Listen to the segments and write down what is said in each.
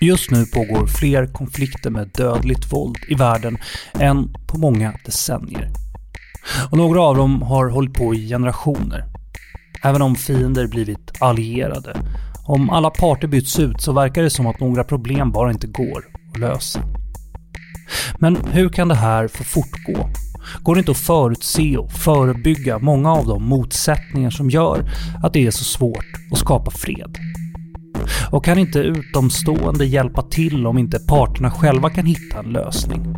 Just nu pågår fler konflikter med dödligt våld i världen än på många decennier. Och några av dem har hållit på i generationer. Även om fiender blivit allierade. Om alla parter byts ut så verkar det som att några problem bara inte går att lösa. Men hur kan det här få fortgå? Går det inte att förutse och förebygga många av de motsättningar som gör att det är så svårt att skapa fred? Och kan inte utomstående hjälpa till om inte parterna själva kan hitta en lösning?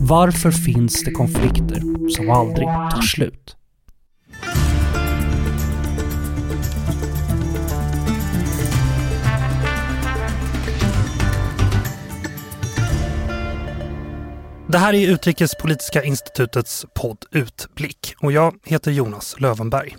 Varför finns det konflikter som aldrig tar slut? Det här är Utrikespolitiska institutets podd Utblick och jag heter Jonas Lövenberg.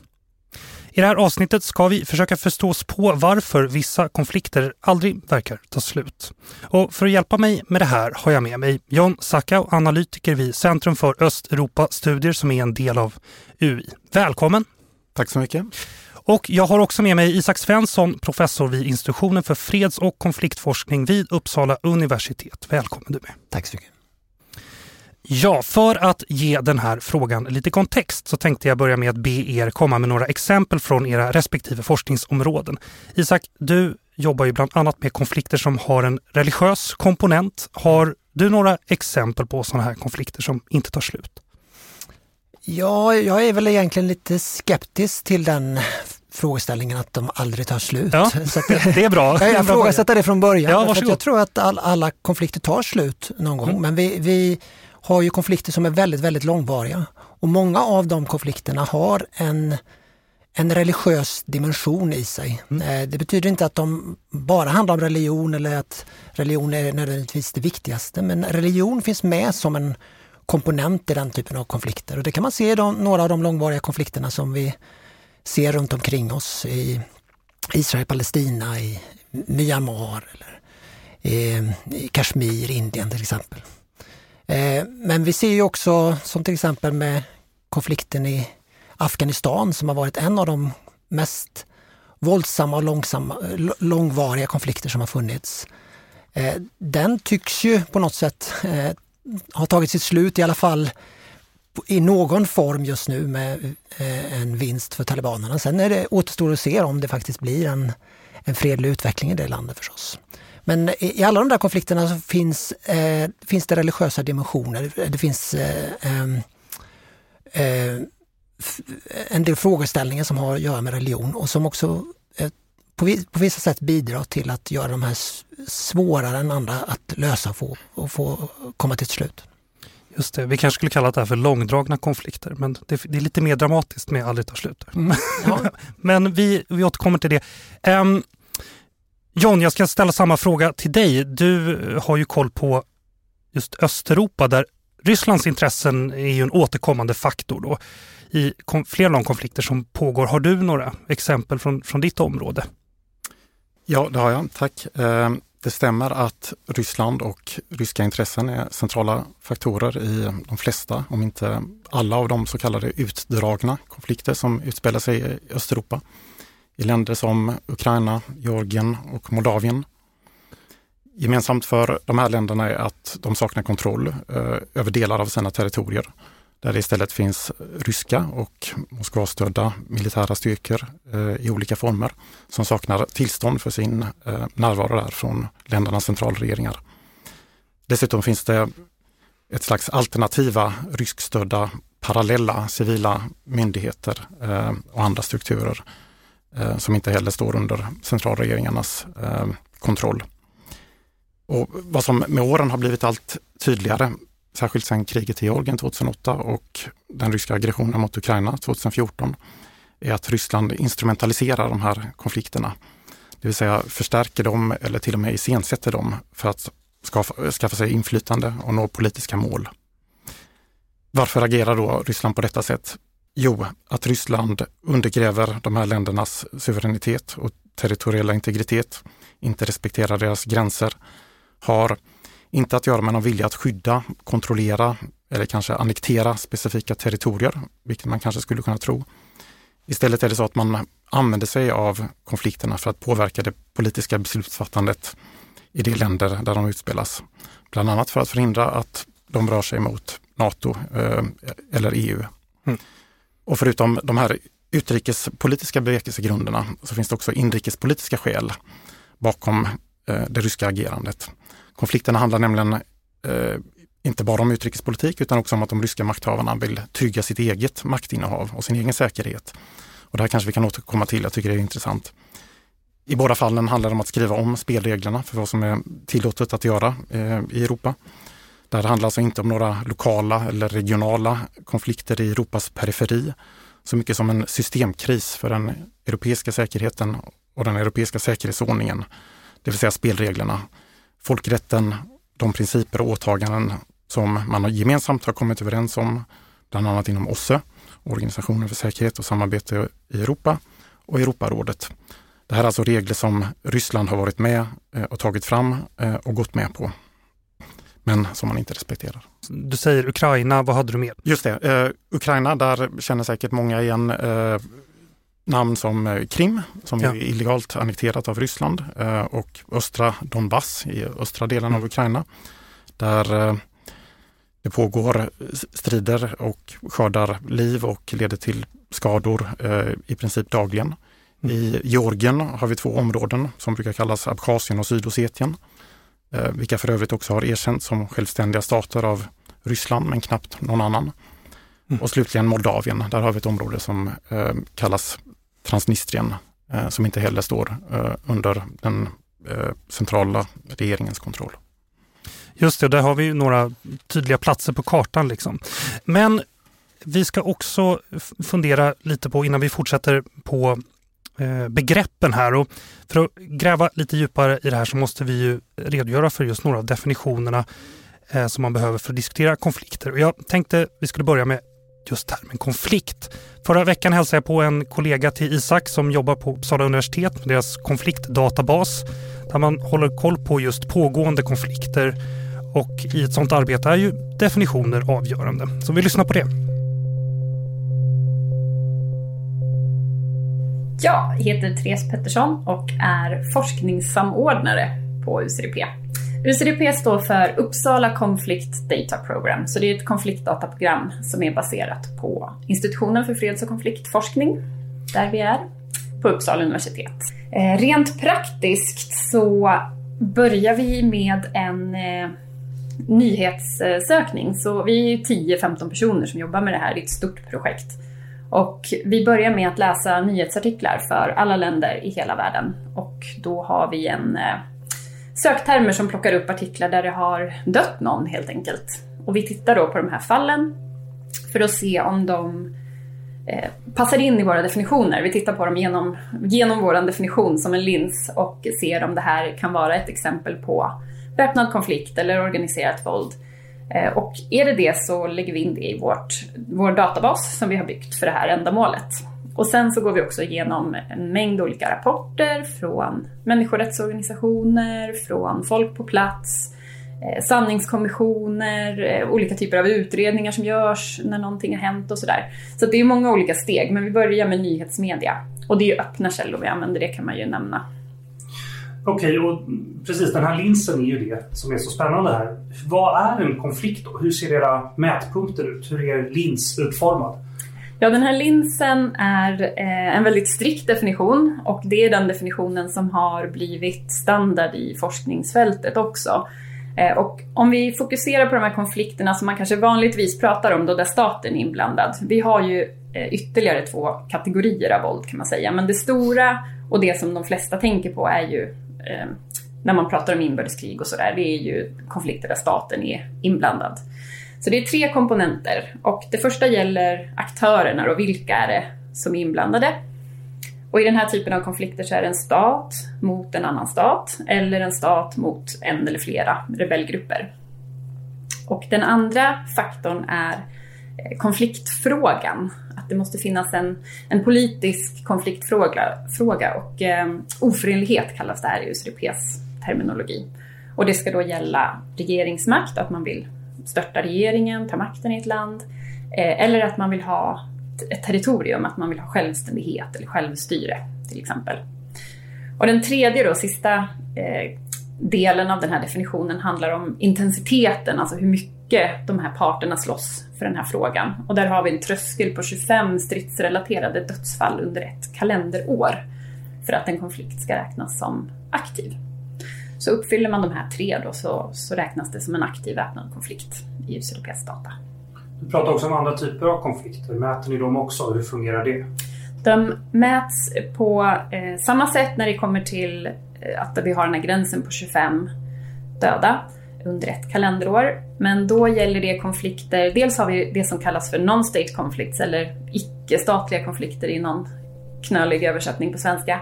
I det här avsnittet ska vi försöka förstå oss på varför vissa konflikter aldrig verkar ta slut. Och för att hjälpa mig med det här har jag med mig John Sackau, analytiker vid Centrum för Östeuropa-studier som är en del av UI. Välkommen! Tack så mycket! Och jag har också med mig Isak Svensson, professor vid institutionen för freds- och konfliktforskning vid Uppsala universitet. Välkommen du med! Tack så mycket! Ja, för att ge den här frågan lite kontext så tänkte jag börja med att be er komma med några exempel från era respektive forskningsområden. Isak, du jobbar ju bland annat med konflikter som har en religiös komponent. Har du några exempel på sådana här konflikter som inte tar slut? Ja, jag är väl egentligen lite skeptisk till den frågeställningen att de aldrig tar slut. Ja, så det är bra. Jag ifrågasätter det från början. Ja, jag tror att all, alla konflikter tar slut någon gång, mm. men vi, vi har ju konflikter som är väldigt, väldigt långvariga. Och många av de konflikterna har en, en religiös dimension i sig. Mm. Eh, det betyder inte att de bara handlar om religion eller att religion är nödvändigtvis det viktigaste, men religion finns med som en komponent i den typen av konflikter. Och det kan man se i de, några av de långvariga konflikterna som vi ser runt omkring oss i Israel-Palestina, i Myanmar eller i, i Kashmir, Indien till exempel. Eh, men vi ser ju också, som till exempel med konflikten i Afghanistan som har varit en av de mest våldsamma och långsamma, långvariga konflikter som har funnits. Eh, den tycks ju på något sätt eh, ha tagit sitt slut i alla fall i någon form just nu med en vinst för talibanerna. Sen är det återstår att se om det faktiskt blir en, en fredlig utveckling i det landet förstås. Men i alla de där konflikterna så finns, eh, finns det religiösa dimensioner. Det finns eh, ehm, eh, en del frågeställningar som har att göra med religion och som också eh, på, på, vissa sätt bidrar till att göra de här svårare än andra att lösa och få, och få komma till ett slut. Just det, vi kanske skulle kalla det här för långdragna konflikter, men det, det är lite mer dramatiskt med aldrig tar slut. Mm, ja. men vi, vi återkommer till det. Um, John, jag ska ställa samma fråga till dig. Du har ju koll på just Östeuropa där Rysslands intressen är ju en återkommande faktor då. i flera av de konflikter som pågår. Har du några exempel från, från ditt område? Ja, det har jag. Tack. Ehm, det stämmer att Ryssland och ryska intressen är centrala faktorer i de flesta, om inte alla av de så kallade utdragna konflikter som utspelar sig i Östeuropa i länder som Ukraina, Georgien och Moldavien. Gemensamt för de här länderna är att de saknar kontroll eh, över delar av sina territorier. Där det istället finns ryska och Moskvastödda militära styrkor eh, i olika former som saknar tillstånd för sin eh, närvaro där från ländernas centralregeringar. Dessutom finns det ett slags alternativa ryskstödda parallella civila myndigheter eh, och andra strukturer Eh, som inte heller står under centralregeringarnas eh, kontroll. Och vad som med åren har blivit allt tydligare, särskilt sedan kriget i Georgien 2008 och den ryska aggressionen mot Ukraina 2014, är att Ryssland instrumentaliserar de här konflikterna. Det vill säga förstärker dem eller till och med iscensätter dem för att skaffa, skaffa sig inflytande och nå politiska mål. Varför agerar då Ryssland på detta sätt? Jo, att Ryssland undergräver de här ländernas suveränitet och territoriella integritet, inte respekterar deras gränser, har inte att göra med någon vilja att skydda, kontrollera eller kanske annektera specifika territorier, vilket man kanske skulle kunna tro. Istället är det så att man använder sig av konflikterna för att påverka det politiska beslutsfattandet i de länder där de utspelas. Bland annat för att förhindra att de rör sig mot NATO eh, eller EU. Mm. Och förutom de här utrikespolitiska bevekelsegrunderna så finns det också inrikespolitiska skäl bakom eh, det ryska agerandet. Konflikterna handlar nämligen eh, inte bara om utrikespolitik utan också om att de ryska makthavarna vill trygga sitt eget maktinnehav och sin egen säkerhet. Och det här kanske vi kan återkomma till, jag tycker det är intressant. I båda fallen handlar det om att skriva om spelreglerna för vad som är tillåtet att göra eh, i Europa. Det här handlar alltså inte om några lokala eller regionala konflikter i Europas periferi, så mycket som en systemkris för den europeiska säkerheten och den europeiska säkerhetsordningen. Det vill säga spelreglerna, folkrätten, de principer och åtaganden som man gemensamt har kommit överens om, bland annat inom OSSE, Organisationen för säkerhet och samarbete i Europa och Europarådet. Det här är alltså regler som Ryssland har varit med eh, och tagit fram eh, och gått med på. Men som man inte respekterar. Du säger Ukraina, vad hade du med? Just det, eh, Ukraina, där känner säkert många igen eh, namn som eh, Krim, som ja. är illegalt annekterat av Ryssland eh, och östra Donbass i östra delen mm. av Ukraina. Där det pågår strider och skördar liv och leder till skador i princip dagligen. I Georgien har vi två områden som brukar kallas Abchazien och Sydossetien, eh, vilka för övrigt också har erkänts som självständiga stater av Ryssland, men knappt någon annan. Mm. Och slutligen Moldavien, där har vi ett område som eh, kallas Transnistrien, eh, som inte heller står under den centrala regeringens kontroll. Just det, där har vi några tydliga platser på kartan. Liksom. Men vi ska också fundera lite på, innan vi fortsätter på Eh, Eh, begreppen här. Och för att gräva lite djupare i det här så måste vi ju redogöra för just några av definitionerna eh, som man behöver för att diskutera konflikter. Och jag tänkte vi skulle börja med just termen konflikt. Förra veckan hälsade jag på en kollega till Isak som jobbar på Uppsala universitet med deras konfliktdatabas där man håller koll på just pågående konflikter och i ett sådant arbete är ju definitioner avgörande. Så vi lyssnar på det. Jag heter Therese Pettersson och är forskningssamordnare på UCDP. UCDP står för Uppsala Conflict Data Program, så det är ett konfliktdataprogram som är baserat på Institutionen för freds och konfliktforskning, där vi är, på Uppsala universitet. Eh, rent praktiskt så börjar vi med en eh, nyhetssökning, så vi är 10-15 personer som jobbar med det här, det är ett stort projekt. Och vi börjar med att läsa nyhetsartiklar för alla länder i hela världen. Och då har vi en eh, söktermer som plockar upp artiklar där det har dött någon helt enkelt. Och vi tittar då på de här fallen för att se om de eh, passar in i våra definitioner. Vi tittar på dem genom, genom vår definition som en lins och ser om det här kan vara ett exempel på väpnad konflikt eller organiserat våld. Eh, och är det det så lägger vi in det i vårt, vår databas som vi har byggt för det här ändamålet. Och sen så går vi också igenom en mängd olika rapporter från människorättsorganisationer, från folk på plats, eh, sanningskommissioner, eh, olika typer av utredningar som görs när någonting har hänt och sådär. Så det är många olika steg, men vi börjar med nyhetsmedia. Och det är ju öppna källor vi använder, det kan man ju nämna. Okej, okay, och precis den här linsen är ju det som är så spännande här. Vad är en konflikt då? Hur ser era mätpunkter ut? Hur är lins utformad? Ja, den här linsen är eh, en väldigt strikt definition och det är den definitionen som har blivit standard i forskningsfältet också. Eh, och om vi fokuserar på de här konflikterna som man kanske vanligtvis pratar om då där staten är inblandad. Vi har ju eh, ytterligare två kategorier av våld kan man säga, men det stora och det som de flesta tänker på är ju Eh, när man pratar om inbördeskrig och sådär, det är ju konflikter där staten är inblandad. Så det är tre komponenter och det första gäller aktörerna och vilka är det som är inblandade? Och i den här typen av konflikter så är det en stat mot en annan stat eller en stat mot en eller flera rebellgrupper. Och den andra faktorn är konfliktfrågan, att det måste finnas en, en politisk konfliktfråga fråga och eh, oförenlighet kallas det här i USDPs terminologi. Och det ska då gälla regeringsmakt, att man vill störta regeringen, ta makten i ett land, eh, eller att man vill ha ett, territorium, att man vill ha självständighet eller självstyre till exempel. Och den tredje och sista eh, delen av den här definitionen handlar om intensiteten, alltså hur mycket de här parterna slåss för den här frågan. Och där har vi en tröskel på 25 stridsrelaterade dödsfall under ett kalenderår för att en konflikt ska räknas som aktiv. Så uppfyller man de här tre då så, så räknas det som en aktiv väpnad konflikt i US data. Du pratar också om andra typer av konflikter. Mäter ni dem också? Hur fungerar det? De mäts på eh, samma sätt när det kommer till eh, att vi har den här gränsen på 25 döda under ett kalenderår. Men då gäller det konflikter, dels har vi det som kallas för non-state conflicts eller icke-statliga konflikter i någon knölig översättning på svenska.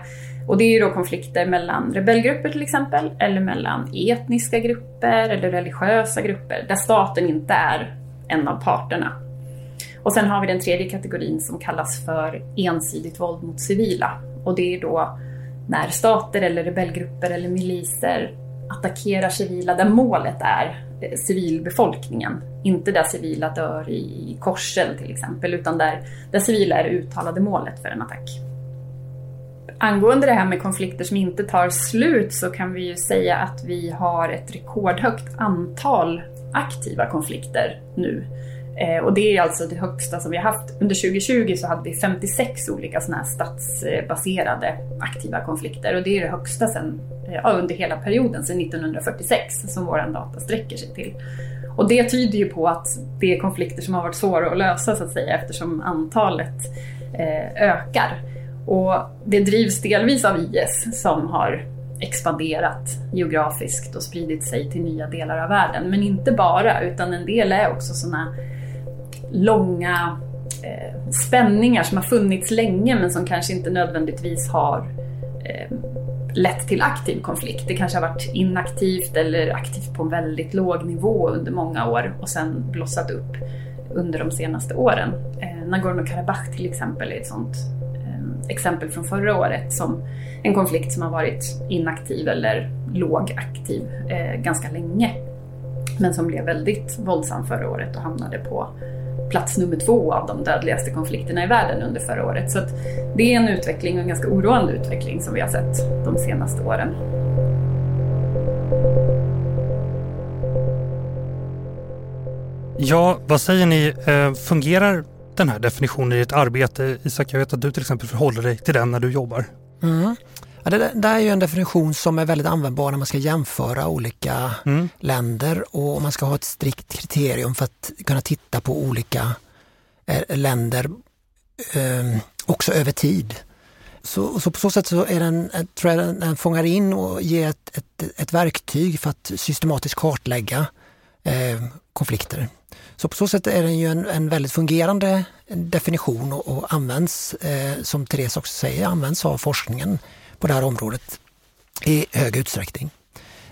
Och det är ju då konflikter mellan rebellgrupper till exempel, eller mellan etniska grupper eller religiösa grupper där staten inte är en av parterna. Och sen har vi den tredje kategorin som kallas för ensidigt våld mot civila. Och det är då när stater eller rebellgrupper eller miliser attackerar civila där målet är eh, civilbefolkningen. Inte där civila dör i korsel till exempel, utan där, där civila är det uttalade målet för en attack. Angående det här med konflikter som inte tar slut så kan vi ju säga att vi har ett rekordhögt antal aktiva konflikter nu. Eh, och det är alltså det högsta som vi har haft. Under 2020 så hade vi 56 olika sådana här statsbaserade aktiva konflikter och det är det högsta sedan, eh, ja, under hela perioden sedan 1946 som vår data sträcker sig till. Och det tyder ju på att det är konflikter som har varit svåra att lösa så att säga eftersom antalet eh, ökar. Och det drivs delvis av IS som har expanderat geografiskt och spridit sig till nya delar av världen. Men inte bara, utan en del är också sådana långa eh, spänningar som har funnits länge men som kanske inte nödvändigtvis har eh, lett till aktiv konflikt. Det kanske har varit inaktivt eller aktivt på en väldigt låg nivå under många år och sen blossat upp under de senaste åren. Eh, Nagorno-Karabach till exempel är ett sånt eh, exempel från förra året som en konflikt som har varit inaktiv eller lågaktiv eh, ganska länge. Men som blev väldigt våldsam förra året och hamnade på plats nummer två av de dödligaste konflikterna i världen under förra året. Så det är en utveckling, en ganska oroande utveckling som vi har sett de senaste åren. Ja, vad säger ni? Eh, fungerar den här definitionen i ditt arbete? Isak, jag vet att du till exempel förhåller dig till den när du jobbar. Mm. Ja, det, det är ju en definition som är väldigt användbar när man ska jämföra olika mm. länder och man ska ha ett strikt kriterium för att kunna titta på olika eh, länder eh, också över tid. Så, så, på så sätt så är den, eh, tror jag den, den fångar in och ger ett, ett, ett verktyg för att systematiskt kartlägga eh, konflikter. Så på så sätt är den ju en, en väldigt fungerande definition och, och används, eh, som Therese också säger, används av forskningen på det här området i hög utsträckning.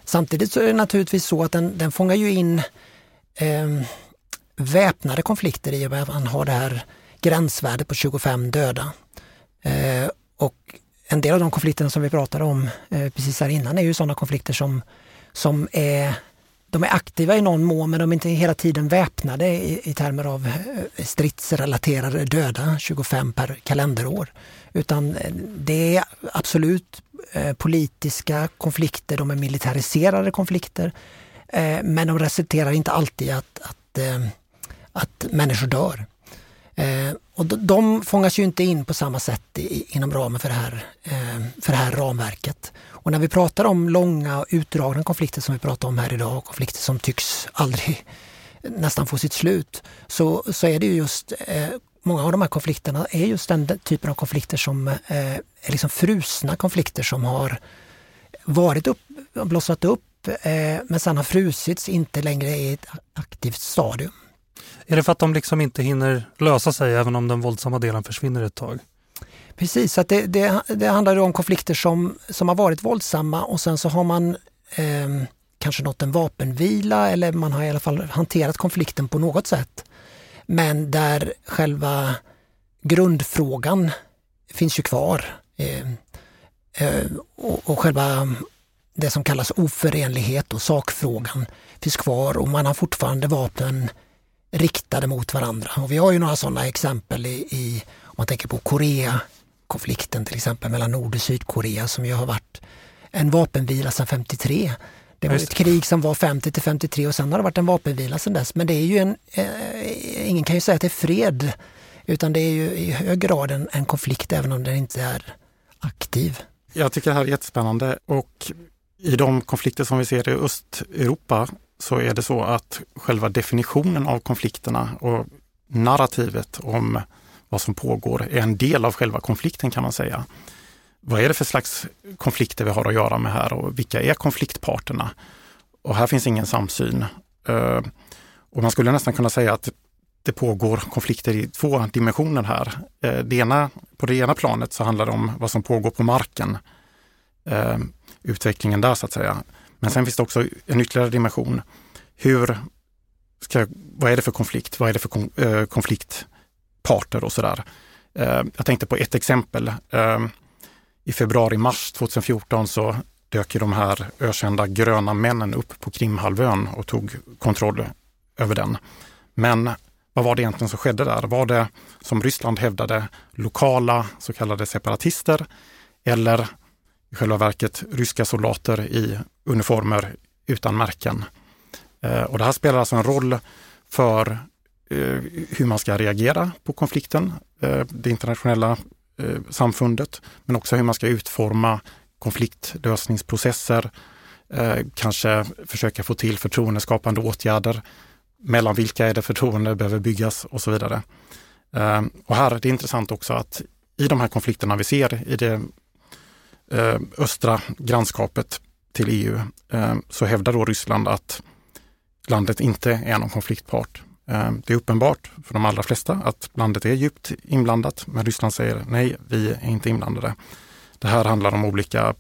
Samtidigt så är det naturligtvis så att den, den fångar ju in eh, väpnade konflikter i och med att man har det här gränsvärdet på 25 döda. Eh, och en del av de konflikterna som vi pratade om eh, precis här innan är ju sådana konflikter som, som är de är aktiva i någon mån men de är inte hela tiden väpnade i, i termer av eh, stridsrelaterade döda, 25 per kalenderår. Utan eh, det är absolut eh, politiska konflikter, de är militariserade konflikter. Eh, men de resulterar inte alltid i att, att, att människor dör. Och de fångas ju inte in på samma sätt inom ramen för det, här, för det här ramverket. Och när vi pratar om långa och utdragna konflikter som vi pratar om här idag, konflikter som tycks aldrig nästan få sitt slut, så, så är det just många av de här konflikterna är just den typen av konflikter som eh, är liksom frusna konflikter som har varit upp, blossat upp eh, men sen har frusits, inte längre i ett aktivt stadium. Är det för att de liksom inte hinner lösa sig även om den våldsamma delen försvinner ett tag? Precis, att det, det, det handlar om konflikter som, som har varit våldsamma och sen så har man eh, kanske nått en vapenvila eller man har i alla fall hanterat konflikten på något sätt. Men där själva grundfrågan finns ju kvar. Eh, eh, och, och själva det som kallas oförenlighet och sakfrågan finns kvar och man har fortfarande vapen riktade mot varandra. Och vi har ju några sådana exempel i, i om man tänker på Korea-konflikten till exempel mellan Nord och Sydkorea som ju har varit en vapenvila sedan 53. Det var ett krig som var 50 till 53 och sen har det varit en vapenvila sedan dess. Men det är ju en, eh, ingen kan ju säga att det är fred utan det är ju i hög grad en, en konflikt även om den inte är aktiv. Jag tycker det här är jättespännande och i de konflikter som vi ser i Östeuropa så är det så att själva definitionen av konflikterna och narrativet om vad som pågår är en del av själva konflikten kan man säga. Vad är det för slags konflikter vi har att göra med här och vilka är konfliktparterna? Och här finns ingen samsyn. Eh, och man skulle nästan kunna säga att det pågår konflikter i två dimensioner här. Eh, det ena, på det ena planet så handlar det om vad som pågår på marken. Eh, utvecklingen där så att säga. Men sen finns det också en ytterligare dimension. Hur ska, vad är det för konflikt? Vad är det för konfliktparter och sådär? där? jag tänkte på ett exempel. I februari-mars 2014 så dök de här ökända gröna männen upp på Krimhalvön och tog kontroll över den. Men vad var det egentligen som skedde där? Var det, som Ryssland hävdade, lokala så kallade separatister eller i själva verket ryska soldater i uniformer utan märken. Eh, och det här spelar alltså en roll för eh, hur man ska reagera på konflikten, eh, det internationella Eh, samfundet, men också hur man ska utforma konfliktlösningsprocesser, eh, kanske försöka få till förtroendeskapande åtgärder. Mellan vilka är det förtroende behöver byggas och så vidare. Eh, och här är det intressant också att i de här konflikterna vi ser i det östra grannskapet till EU så hävdar då Ryssland att landet inte är någon konfliktpart. Eh, det är uppenbart för de allra flesta att landet är djupt inblandat, men Ryssland säger nej, vi är inte inblandade. Det här handlar om olika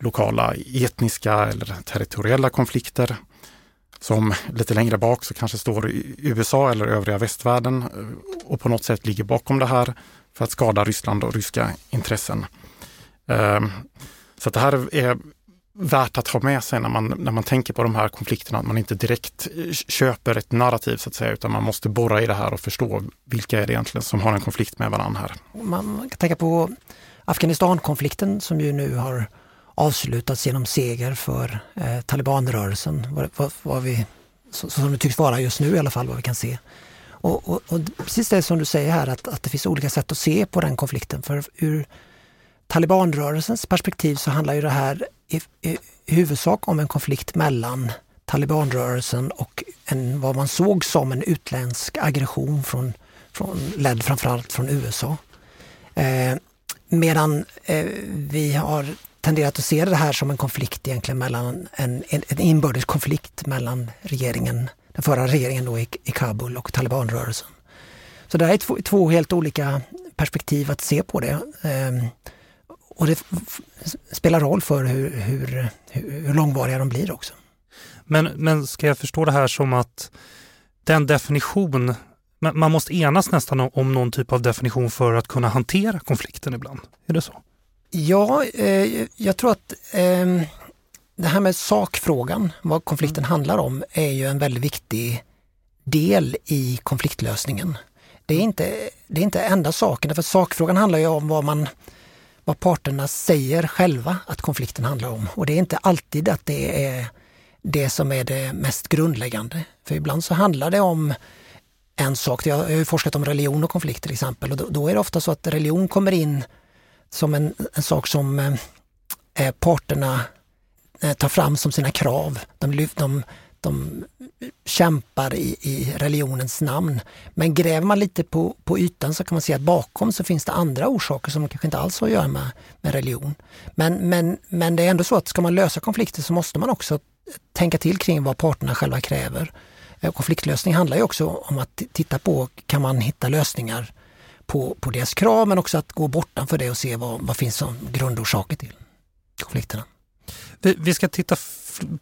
lokala etniska eller territoriella konflikter som lite längre bak så kanske står USA eller övriga västvärlden eh, och på något sätt ligger bakom det här för att skada Ryssland och ryska intressen. Eh, så det här är värt att ha med sig när man, när man tänker på de här konflikterna, att man inte direkt eh, köper ett narrativ så att säga, utan man måste borra i det här och förstå vilka är det egentligen som har en konflikt med varandra här. Man kan tänka på Afghanistan-konflikten som ju nu har avslutats genom seger för eh, talibanrörelsen, vad, vad, vad vi, så, som det tycks vara just nu i alla fall, vad vi kan se. Och, och, och precis det som du säger här, att, att det finns olika sätt att se på den konflikten. För ur talibanrörelsens perspektiv så handlar ju det här i, i, i huvudsak om en konflikt mellan talibanrörelsen och en, vad man såg som en utländsk aggression från, från, ledd framförallt från USA. Eh, medan eh, vi har tenderat att se det här som en konflikt egentligen mellan en, en, en inbördes konflikt mellan regeringen, den förra regeringen då i, i Kabul och talibanrörelsen. Så det här är två, två helt olika perspektiv att se på det. Eh, och det spelar roll för hur, hur, hur långvariga de blir också. Men, men ska jag förstå det här som att den definition, man måste enas nästan om någon typ av definition för att kunna hantera konflikten ibland? Är det så? Ja, eh, jag tror att eh, det här med sakfrågan, vad konflikten mm. handlar om, är ju en väldigt viktig del i konfliktlösningen. Det är inte, det är inte enda saken, för sakfrågan handlar ju om vad man vad parterna säger själva att konflikten handlar om. Och det är inte alltid att det är det som är det mest grundläggande. För ibland så handlar det om en sak. Jag har ju forskat om religion och konflikt till exempel och då, är det ofta så att religion kommer in som en, en sak som eh, eh parterna eh, tar fram som sina krav. De, de, de kämpar i, i religionens namn. Men gräver man lite på, på ytan så kan man se att bakom så finns det andra orsaker som kanske inte alls har att göra med, med religion. Men, men, men det är ändå så att ska man lösa konflikter så måste man också tänka till kring vad parterna själva kräver. Eh, konfliktlösning handlar ju också om att titta på, kan man hitta lösningar på, på deras krav men också att gå bortanför det och se vad, vad finns som grundorsaker till konflikterna. Vi, vi ska titta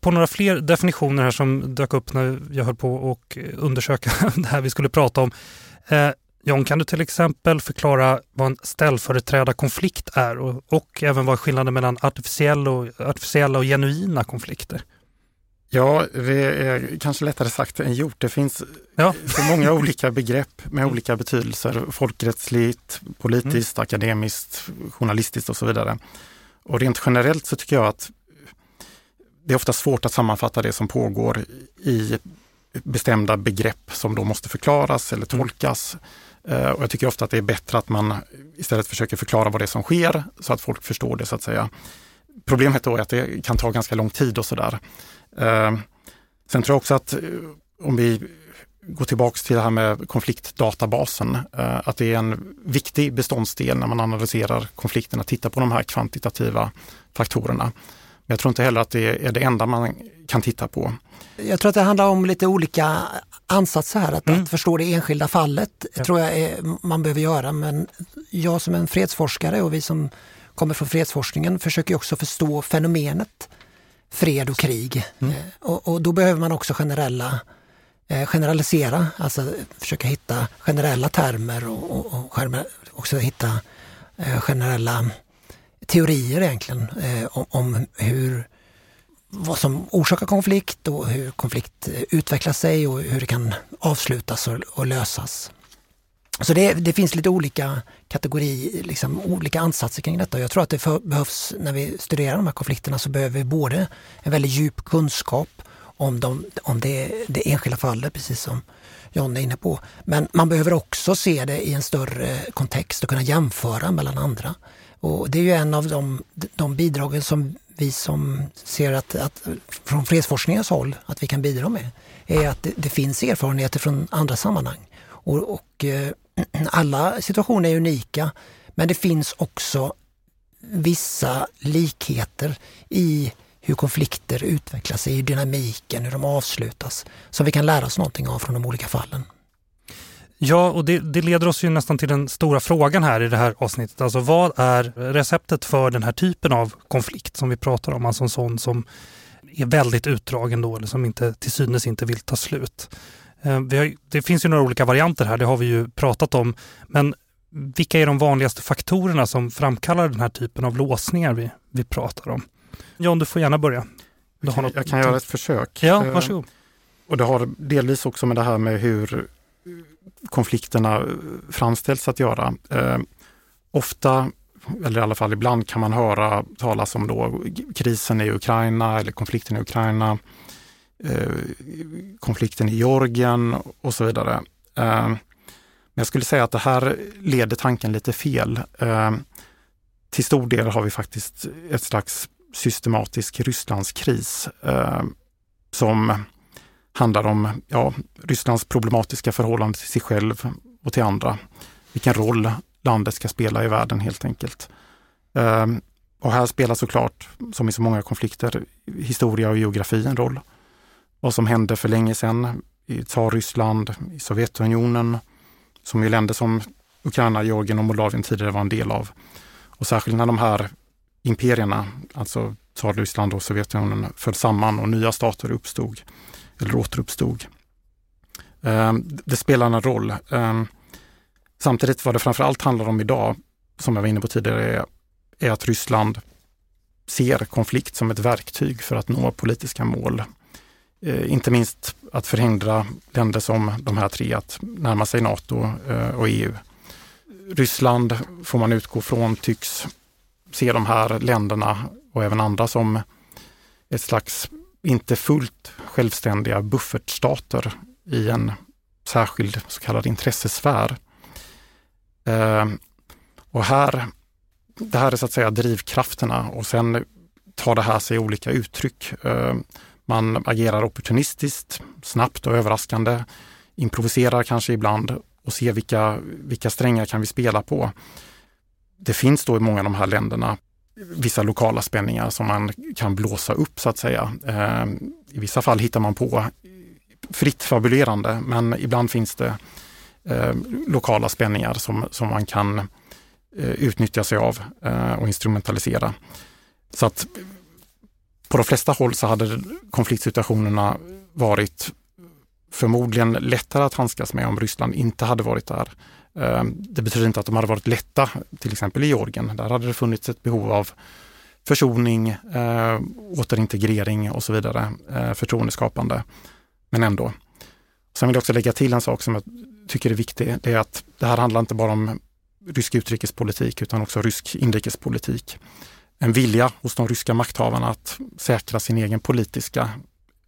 på några fler definitioner här som dök upp när jag höll på och undersöka det här vi skulle prata om. Eh, John, kan du till exempel förklara vad en ställföreträdarkonflikt är och, och även vad skillnaden mellan artificiell och, artificiella och genuina konflikter? Ja, det är kanske lättare sagt än gjort. Det finns ja. så många olika begrepp med olika betydelser. Folkrättsligt, politiskt, mm. akademiskt, journalistiskt och så vidare. Och rent generellt så tycker jag att det är ofta svårt att sammanfatta det som pågår i bestämda begrepp som då måste förklaras eller mm. tolkas. Mm. Och jag tycker ofta att det är bättre att man istället försöker förklara vad det är som sker så att folk förstår det så att säga. Problemet då är att det kan ta ganska lång tid och sådär. Eh, sen tror jag också att om vi går tillbaks till det här med konfliktdatabasen, att det är en viktig beståndsdel när man analyserar konflikten, att titta på de här kvantitativa faktorerna. Men jag tror inte heller att det är det enda man kan titta på. Jag tror att det handlar om lite olika ansatser här. Att, mm. att förstå det enskilda fallet ja. tror jag är, man behöver göra. Men jag som en fredsforskare och vi som kommer från fredsforskningen försöker också förstå fenomenet fred och krig. Mm. Eh, och, och, då behöver man också generella eh, generalisera, alltså försöka hitta generella termer och, och, och också hitta eh, generella teorier egentligen eh, om, om, hur vad som orsakar konflikt och hur konflikt eh, utvecklar sig och hur det kan avslutas och, och lösas. Så det, det, finns lite olika kategorier, liksom, olika ansatser kring detta. Jag tror att det för, behövs, när vi studerar de här konflikterna, så behöver vi både en väldigt djup kunskap om, de, om det, det enskilda fallet, precis som John är inne på. Men man behöver också se det i en större kontext och kunna jämföra mellan andra. Och det är ju en av de, de bidragen som vi som ser att, att från fredsforskningens håll att vi kan bidra med, är att det, det finns erfarenheter från andra sammanhang. Och, och eh, alla situationer är unika, men det finns också vissa likheter i hur konflikter utvecklas, i dynamiken, hur de avslutas, som vi kan lära oss någonting av från de olika fallen. Ja, och det, det, leder oss ju nästan till den stora frågan här i det här avsnittet. Alltså vad är receptet för den här typen av konflikt som vi pratar om? Alltså en sån som är väldigt utdragen då, eller som inte till synes inte vill ta slut. Eh, har, det finns ju några olika varianter här, det har vi ju pratat om. Men vilka är de vanligaste faktorerna som framkallar den här typen av låsningar vi, vi pratar om? John, du får gärna börja. Jag kan, jag kan göra ett försök. Ja, eh, varsågod. Och det har delvis också med det här med hur konflikterna framställs att göra. Eh, ofta, eller i alla fall ibland, kan man höra talas om då krisen i Ukraina eller konflikten i Ukraina, eh, konflikten i Georgien och så vidare. Eh, men jag skulle säga att det här leder tanken lite fel. Eh, till stor del har vi faktiskt ett slags systematisk Rysslandskris eh, som handlar om ja, Rysslands problematiska förhållande till sig själv och till andra. Vilken roll landet ska spela i världen helt enkelt. Ehm, och här spelar såklart, som i så många konflikter, historia och geografi en roll. Vad som hände för länge sedan i Tsarryssland, i Sovjetunionen, som ju länder som Ukraina, Georgien och Moldavien tidigare var en del av. Och särskilt när de här imperierna, alltså Tsarryssland och Sovjetunionen, föll samman och nya stater uppstod eller återuppstod. Ehm, det spelar en roll. Ehm, samtidigt vad det framförallt handlar om idag, som jag var inne på tidigare, är att Ryssland ser konflikt som ett verktyg för att nå politiska mål. Ehm, inte minst att förhindra länder som de här tre att närma sig NATO eh, och EU. Ryssland, får man utgå från, tycks se de här länderna och även andra som ett slags inte fullt självständiga buffertstater i en särskild så kallad intressesfär. Eh, och här, det här är så att säga drivkrafterna och sen tar det här sig olika uttryck. Eh, man agerar opportunistiskt, snabbt och överraskande, improviserar kanske ibland och ser vilka, vilka strängar kan vi spela på. Det finns då i många av de här länderna vissa lokala spänningar som man kan blåsa upp så att säga. Eh, I vissa fall hittar man på fritt fabulerande men ibland finns det eh, lokala spänningar som, som man kan eh, utnyttja sig av och instrumentalisera. Så att på de flesta håll så hade konfliktsituationerna varit förmodligen lättare att handskas med om Ryssland inte hade varit där. Ehm, det betyder inte att de hade varit lätta, till exempel i Georgien. Där hade det funnits ett behov av försoning, eh, återintegrering och så vidare, eh, förtroendeskapande. Men ändå. Sen vill jag också lägga till en sak som jag tycker är viktig. Det är att det här handlar inte bara om rysk utrikespolitik utan också rysk inrikespolitik. En vilja hos de ryska makthavarna att säkra sin egen politiska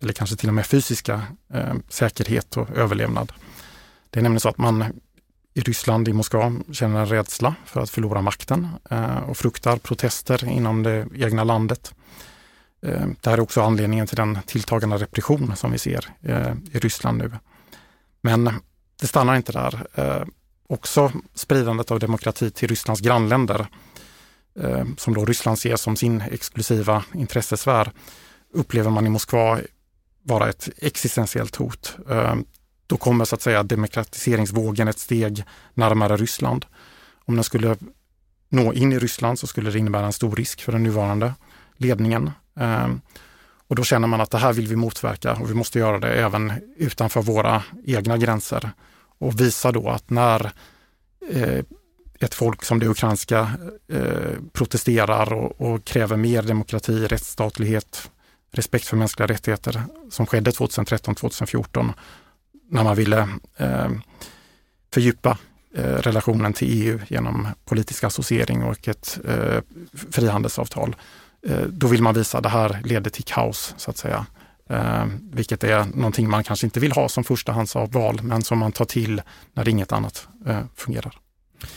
eller kanske till och med fysiska eh, säkerhet och överlevnad. Det är nämligen så att man i Ryssland, i Moskva, känner en rädsla för att förlora makten eh, och fruktar protester inom det egna landet. Eh, det här är också anledningen till den tilltagande repression som vi ser eh, i Ryssland nu. Men det stannar inte där. Eh, också spridandet av demokrati till Rysslands grannländer, eh, som då Ryssland ser som sin exklusiva intressesfär, upplever man i Moskva vara ett existentiellt hot. Eh, då kommer så att säga demokratiseringsvågen ett steg närmare Ryssland. Om den skulle nå in i Ryssland så skulle det innebära en stor risk för den nuvarande ledningen. Ehm, och då känner man att det här vill vi motverka och vi måste göra det även utanför våra egna gränser. Och visa då att när eh, ett folk som det ukrainska eh, protesterar och, och kräver mer demokrati, rättsstatlighet, respekt för mänskliga rättigheter som skedde 2013-2014 när man ville eh, fördjupa eh, relationen till EU genom politisk associering och ett eh, frihandelsavtal. Eh, då vill man visa att det här leder till kaos så att säga. Eh, vilket är någonting man kanske inte vill ha som förstahandsval men som man tar till när inget annat eh, fungerar.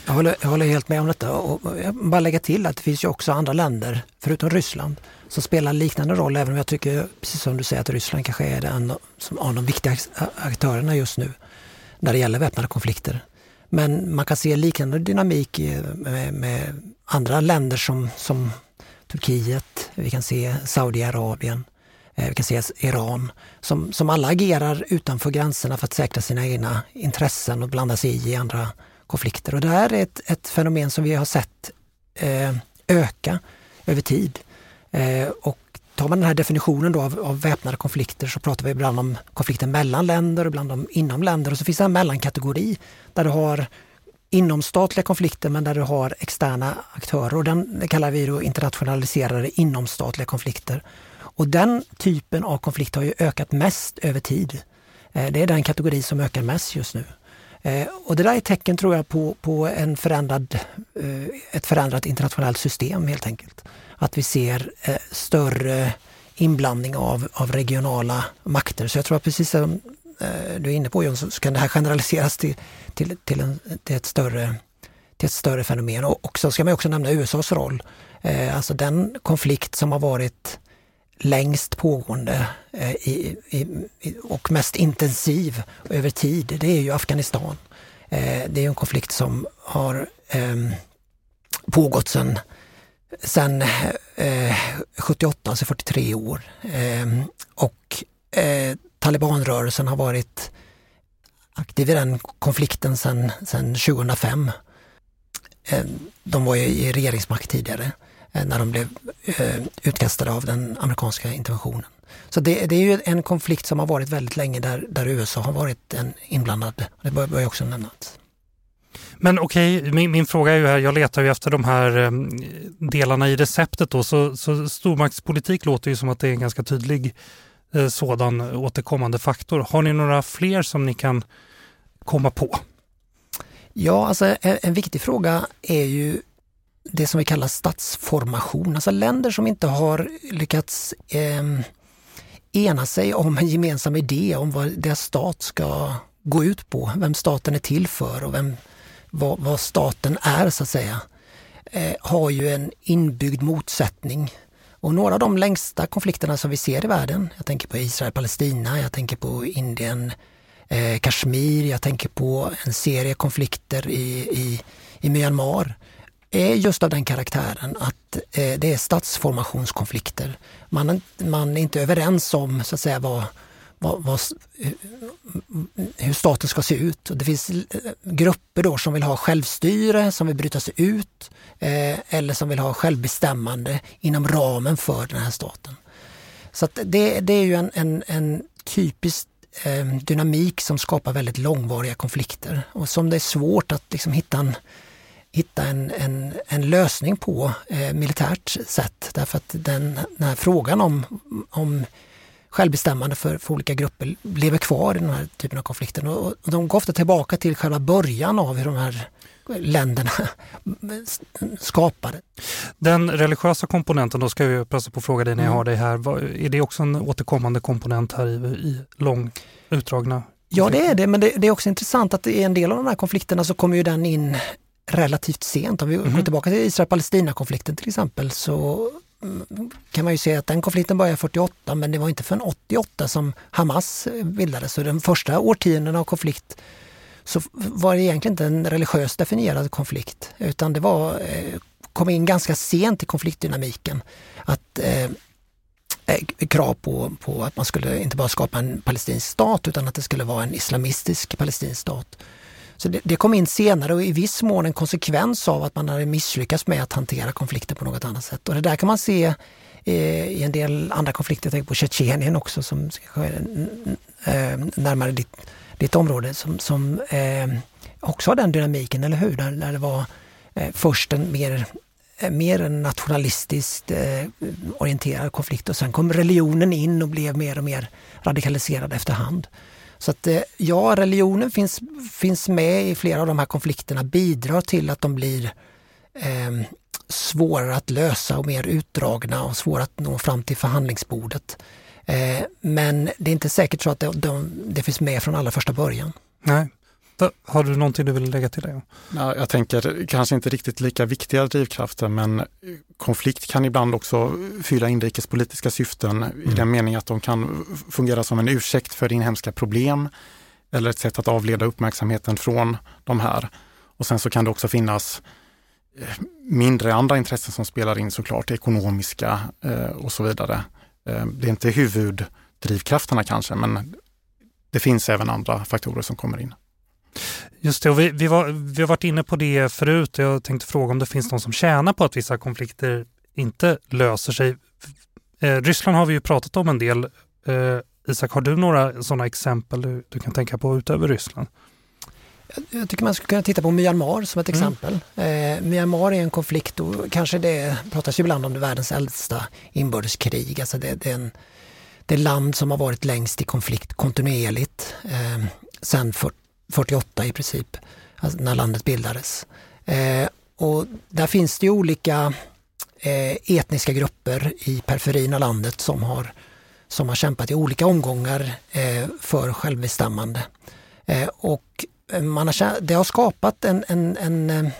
Jag håller, jag håller, helt med om detta och jag bara lägga till att det finns ju också andra länder, förutom Ryssland, som spelar liknande roll, även om jag tycker, precis som du säger, att Ryssland kanske är en av de viktiga aktörerna just nu när det gäller väpnade konflikter. Men man kan se liknande dynamik med, med andra länder som, som Turkiet, vi kan se Saudiarabien, eh, vi kan se Iran, som, som alla agerar utanför gränserna för att säkra sina egna intressen och blanda sig i, i andra konflikter. Och det här är ett, ett fenomen som vi har sett eh, öka över tid. Eh, och tar man den här definitionen då av, av väpnade konflikter så pratar vi ibland om konflikter mellan länder och ibland om inom länder. Och så finns det en mellankategori där du har inomstatliga konflikter men där du har externa aktörer och den kallar vi då internationaliserade inomstatliga konflikter. Och den typen av konflikt har ju ökat mest över tid. Eh, det är den kategori som ökar mest just nu. Eh, och det där är tecken tror jag på, på en förändrad, eh, ett förändrat internationellt system helt enkelt. Att vi ser eh, större inblandning av, av regionala makter. Så jag tror att precis som du är inne på John, så kan det här generaliseras till, till, till, en, till, ett, större, till ett större fenomen. Och så ska man också nämna USAs roll. Alltså den konflikt som har varit längst pågående eh, i, i, och mest intensiv över tid, det är ju Afghanistan. Eh, det är en konflikt som har eh, pågått sedan sen, eh, 78, alltså 43 år. Eh, och eh, talibanrörelsen har varit aktiv i den konflikten sedan 2005. Ehm, de var ju i regeringsmakt tidigare. Eh, när de blev eh, utkastade av den amerikanska interventionen. Så det, det, är ju en konflikt som har varit väldigt länge där, där USA har varit en inblandad. Det bör, bör jag också nämna. Men okej, okay, min, min, fråga är ju här, jag letar ju efter de här eh, delarna i receptet då, så, så stormaktspolitik låter ju som att det är en ganska tydlig sådan återkommande faktor. Har ni några fler som ni kan komma på? Ja, alltså en, en viktig fråga är ju det som vi kallar statsformation, alltså länder som inte har lyckats eh, ena sig om en gemensam idé om vad deras stat ska gå ut på, vem staten är till för och vem, vad, vad staten är så att säga, eh, har ju en inbyggd motsättning. Och några av de längsta konflikterna som vi ser i världen, jag tänker på Israel-Palestina, jag tänker på Indien, eh, Kashmir, jag tänker på en serie konflikter i, i, i Myanmar är just av den karaktären att eh, det är statsformationskonflikter. Man, man är inte överens om så att säga vad, vad, vad, eh, hur staten ska se ut. Och det finns eh, grupper då som vill ha självstyre, som vill bryta sig ut eh, eller som vill ha självbestämmande inom ramen för den här staten. Så det, det är ju en, en, en typisk eh, dynamik som skapar väldigt långvariga konflikter och som det är svårt att liksom hitta en hitta en, en, en lösning på eh, militärt sätt. Därför att den, den här frågan om, om självbestämmande för, för olika grupper lever kvar i den här typen av konflikter. Och, och de går ofta tillbaka till själva början av hur de här länderna skapade. Den religiösa komponenten, då ska jag passa på att fråga dig när jag mm. har dig här. Är det också en återkommande komponent här i, i lång utdragna Ja det är det, men det, det, är också intressant att i en del av de här konflikterna så kommer ju den in relativt sent. Om vi mm. går tillbaka till Israel-Palestina-konflikten till exempel så mm, kan man ju se att den konflikten började 48 men det var inte förrän 88 som Hamas bildades. Så de första årtiondena av konflikt så var det egentligen inte en religiöst definierad konflikt utan det var, eh, kom in ganska sent i konfliktdynamiken. Att eh, krav på, på att man skulle inte bara skapa en palestinsk stat utan att det skulle vara en islamistisk palestinsk stat. Så det, det, kom in senare och i viss mån en konsekvens av att man hade misslyckats med att hantera konflikter på något annat sätt. Och det där kan man se eh, i en del andra konflikter, jag tänker på Tjetjenien också som är eh, närmare ditt, ditt område, som, som eh, också har den dynamiken, eller hur? Där, där det var eh, först en mer eh, mer en nationalistiskt eh, orienterad konflikt och sen kom religionen in och blev mer och mer radikaliserad efterhand. Så att eh, ja, religionen finns, finns med i flera av de här konflikterna, bidrar till att de blir eh, svårare att lösa och mer utdragna och svåra att nå fram till förhandlingsbordet. Eh, men det är inte säkert så att det, de, det finns med från allra första början. Nej. Har du någonting du vill lägga till det? Ja, jag tänker kanske inte riktigt lika viktiga drivkrafter men konflikt kan ibland också fylla inrikespolitiska syften mm. i den meningen att de kan fungera som en ursäkt för inhemska problem eller ett sätt att avleda uppmärksamheten från de här. Och sen så kan det också finnas eh, mindre andra intressen som spelar in såklart, ekonomiska eh, och så vidare. Eh, det är inte huvuddrivkrafterna kanske men det finns även andra faktorer som kommer in. Just det, vi, vi, var, vi har varit inne på det förut. Jag tänkte fråga om det finns någon som tjänar på att vissa konflikter inte löser sig. Eh, Ryssland har vi ju pratat om en del. Eh, Isak, har du några sådana exempel du, du, kan tänka på utöver Ryssland? Jag tycker man skulle kunna titta på Myanmar som ett mm. exempel. Eh, Myanmar är en konflikt och kanske det pratas ju ibland om det världens äldsta inbördeskrig. Alltså det, det, är en, det land som har varit längst i konflikt kontinuerligt eh, 40 48 i princip, alltså när landet bildades. Eh, och där finns det olika eh, etniska grupper i periferin av landet som har, som har kämpat i olika omgångar eh, för självbestämmande. Eh, och man har, det har skapat en, en, en, eh,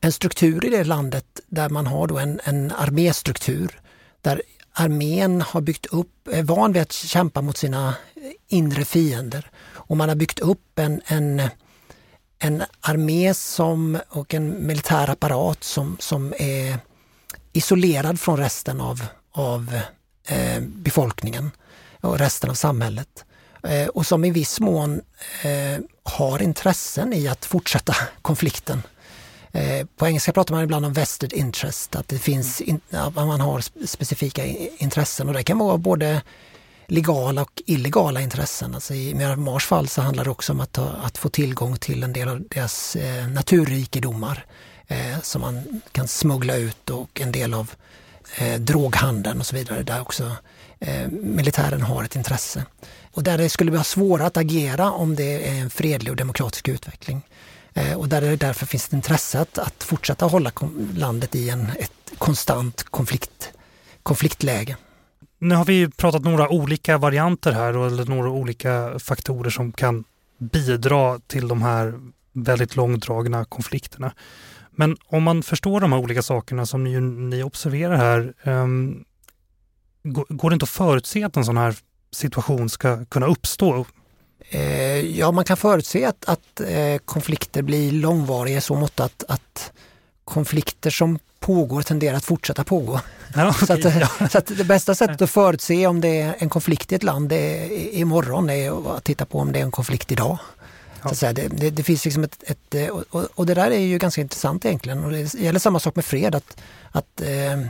en struktur i det landet där man har då en, en arméstruktur där armén har byggt upp, är van vid att kämpa mot sina eh, inre fiender och man har byggt upp en, en, en armé som, och en militär apparat som, som är isolerad från resten av, av eh, befolkningen och resten av samhället. Eh, och som i viss mån eh, har intressen i att fortsätta konflikten. Eh, på engelska pratar man ibland om vested interest, att det finns in, att man har specifika intressen och det kan vara både legala och illegala intressen. Alltså I Myanmars fall så handlar det också om att, ta, att få tillgång till en del av deras eh, naturrikedomar eh, som man kan smuggla ut och en del av eh, droghandeln och så vidare där också eh, militären har ett intresse. Och där det skulle vara svårare att agera om det är en fredlig och demokratisk utveckling. Eh, och där det därför finns ett intresse att, att fortsätta hålla landet i en, ett konstant konflikt, konfliktläge. Nu har vi pratat några olika varianter här och några olika faktorer som kan bidra till de här väldigt långdragna konflikterna. Men om man förstår de här olika sakerna som ni, ni observerar här, um, går det inte att förutse att en sån här situation ska kunna uppstå? Eh, ja, man kan förutse att, att eh, konflikter blir långvariga i så mått att, att konflikter som pågår tenderar att fortsätta pågå. Ja, okay, så, att, så, att, det bästa sättet att förutse om det är en konflikt i ett land är, imorgon är att titta på om det är en konflikt idag. Ja. Så det, det, det, finns liksom ett, ett och, och, det där är ju ganska intressant egentligen. Och det gäller samma sak med fred. att, att eh,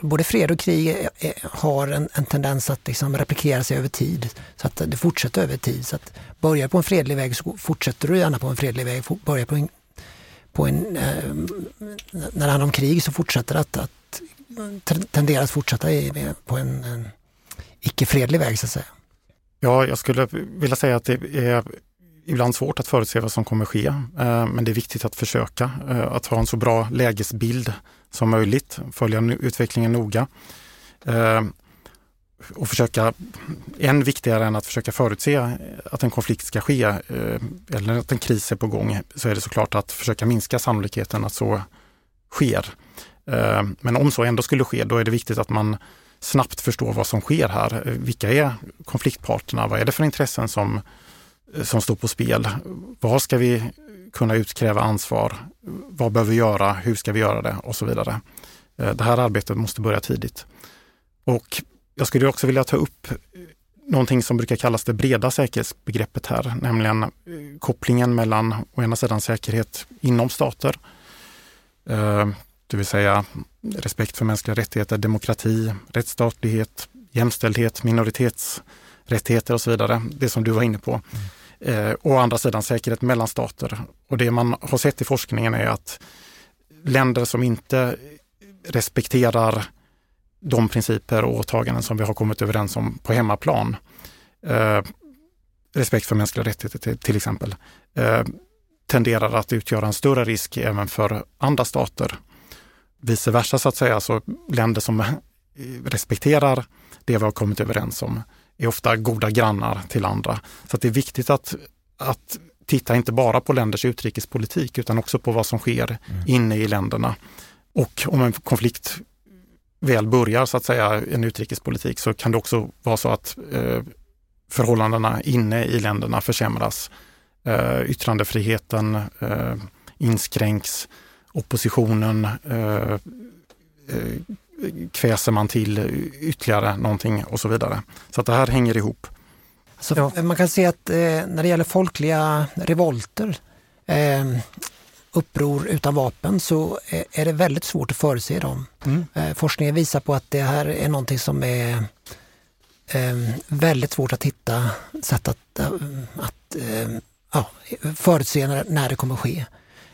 Både fred och krig har en, en tendens att liksom replikera sig över tid. Så att det fortsätter över tid. Så att börjar på en fredlig väg så fortsätter du gärna på en fredlig väg. Börjar på en på en, eh, när det handlar om krig så fortsätter det att, att tenderar att fortsätta i, på en, en icke-fredlig väg så att säga. Ja, jag skulle vilja säga att det är ibland svårt att förutse vad som kommer ske. Eh, men det är viktigt att försöka eh, att ha en så bra lägesbild som möjligt, följa utvecklingen noga eh, och försöka, än viktigare än att försöka förutse att en konflikt ska ske eh, eller att en kris är på gång, så är det såklart att försöka minska sannolikheten att så sker. Eh, men om så ändå skulle ske, då är det viktigt att man snabbt förstår vad som sker här. Vilka är konfliktparterna? Vad är det för intressen som som står på spel. Var ska vi kunna utkräva ansvar? Vad behöver vi göra? Hur ska vi göra det? Och så vidare. Eh, det här arbetet måste börja tidigt. Och jag skulle också vilja ta upp någonting som brukar kallas det breda säkerhetsbegreppet här, nämligen eh, kopplingen mellan å ena sidan säkerhet inom stater, eh, det vill säga respekt för mänskliga rättigheter, demokrati, rättsstatlighet, jämställdhet, minoritetsrättigheter och så vidare. Det som du var inne på. Mm. Eh, å andra sidan säkerhet mellan stater. Och det man har sett i forskningen är att länder som inte respekterar de principer och åtaganden som vi har kommit överens om på hemmaplan, eh, respekt för mänskliga rättigheter till, till exempel, eh, tenderar att utgöra en större risk även för andra stater. Vice versa så att säga, så länder som respekterar det vi har kommit överens om är ofta goda grannar till andra. Så det är viktigt att, att titta inte bara på länders utrikespolitik utan också på vad som sker mm. inne i länderna. Och om en konflikt väl börjar, så att säga, en utrikespolitik så kan det också vara så att eh, förhållandena inne i länderna försämras. Eh, yttrandefriheten eh, inskränks, oppositionen eh, eh kväser man till ytterligare någonting och så vidare. Så att det här hänger ihop. Så ja. Man kan se att eh, när det gäller folkliga revolter, eh, uppror utan vapen, så är, det väldigt svårt att förutse dem. Mm. Eh, forskningen visar på att det här är någonting som är eh, väldigt svårt att hitta sätt att, att eh, ja, förutse när, när det kommer ske.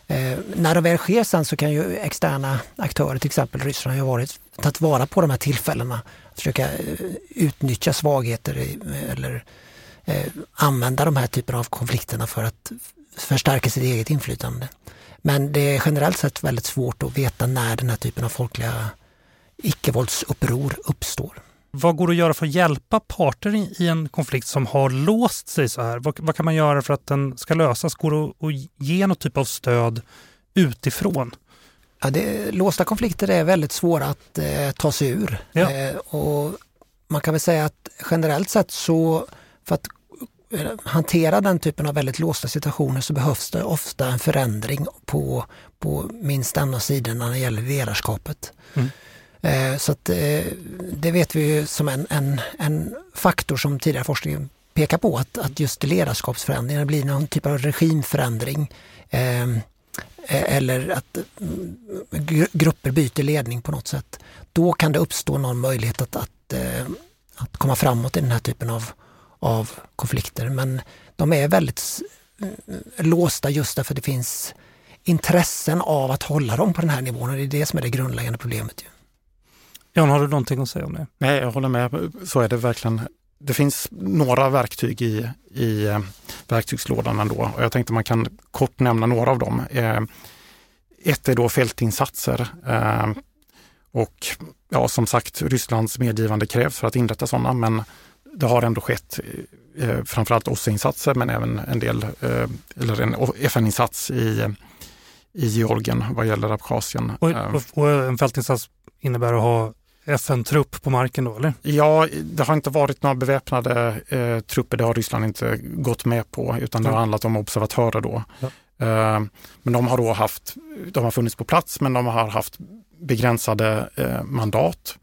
Eh, när det väl sker sen så kan ju externa aktörer, till exempel Ryssland, ha varit, tagit vara på de här tillfällena. Försöka eh, utnyttja svagheter i, eller eh, använda de här typerna av konflikterna för att förstärka sitt eget inflytande. Men det är generellt sett väldigt svårt att veta när den här typen av folkliga icke-våldsuppror uppstår. Vad går att göra för att hjälpa parter i en konflikt som har låst sig så här? Vad, vad kan man göra för att den ska lösas? Går det att ge något typ av stöd utifrån? Ja, det, låsta konflikter är väldigt svåra att eh, ta sig ur. Ja. Eh, och man kan väl säga att generellt sett så för att hantera den typen av väldigt låsta situationer så behövs det ofta en förändring på, på minst en av sidorna när det gäller ledarskapet. Mm. Eh, så att, eh, det vet vi ju som en, en, en faktor som tidigare forskning pekar på att, att just ledarskapsförändringar blir någon typ av regimförändring eh, eller att grupper byter ledning på något sätt. Då kan det uppstå någon möjlighet att, att, att komma framåt i den här typen av, av konflikter. Men de är väldigt låsta just därför att det finns intressen av att hålla dem på den här nivån och det är det som är det grundläggande problemet. Ju. Jan, har du någonting att säga om det? Nej, jag håller med. Så är det verkligen. Det finns några verktyg i, i eh, verktygslådan ändå och jag tänkte man kan kort nämna några av dem. Eh, ett är då fältinsatser. Eh, och ja, som sagt, Rysslands medgivande krävs för att inrätta sådana, men det har ändå skett framförallt OSSE-insatser men även en del, eller en FN-insats i, i Georgien vad gäller Abchazien. Och, och, och en fältinsats innebär att ha FN-trupp på marken då, eller? Ja, det har inte varit några beväpnade eh, trupper, det har Ryssland inte gått med på, utan det har handlat om observatörer då. Ja. Eh, men de har då haft, de har funnits på plats, men de har haft begränsade eh, mandat.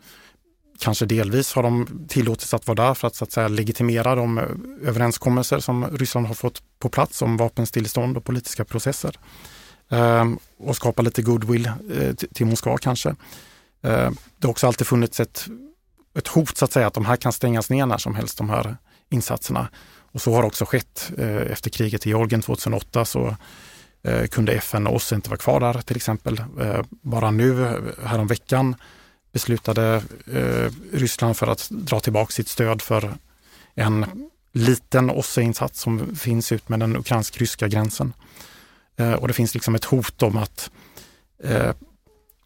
Kanske delvis har de tillåtits att vara där för att, så att säga, legitimera de eh, överenskommelser som Ryssland har fått på plats om vapenstillestånd och politiska processer. Eh, och skapa lite goodwill eh, till Moskva kanske. Eh, det har också alltid funnits ett, ett hot så att säga att de här kan stängas ner när som helst, de här insatserna. Och så har också skett. Eh, efter kriget i Georgien 2008 så eh, kunde FN och OSSE inte vara kvar där till exempel. Eh, bara nu, eh, häromveckan, beslutade eh, Ryssland för att dra tillbaka sitt stöd för en liten OSSE-insats som finns ut med den ukrainsk-ryska gränsen. Eh, och det finns liksom ett hot om att eh,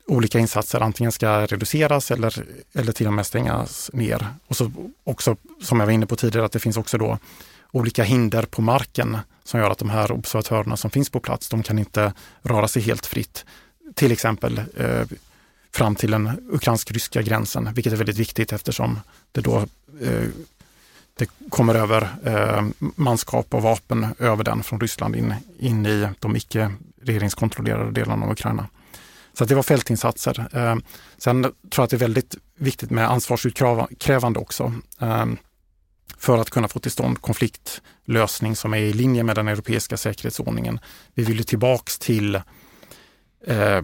olika insatser antingen ska reduceras eller, eller till och med stängas ner. Och så också, som jag var inne på tidigare, att det finns också då olika hinder på marken som gör att de här observatörerna som finns på plats, de kan inte röra sig helt fritt. Till exempel eh, fram till den ukrainsk-ryska gränsen, vilket är väldigt viktigt eftersom det då eh, det kommer över eh, manskap och vapen över den från Ryssland in, in i de icke regeringskontrollerade delarna av Ukraina. Så det var fältinsatser. Eh, sen tror jag att det är väldigt viktigt med ansvarsutkrävande också. Eh, för att kunna få till stånd konfliktlösning som är i linje med den europeiska säkerhetsordningen. Vi vill ju tillbaks till eh,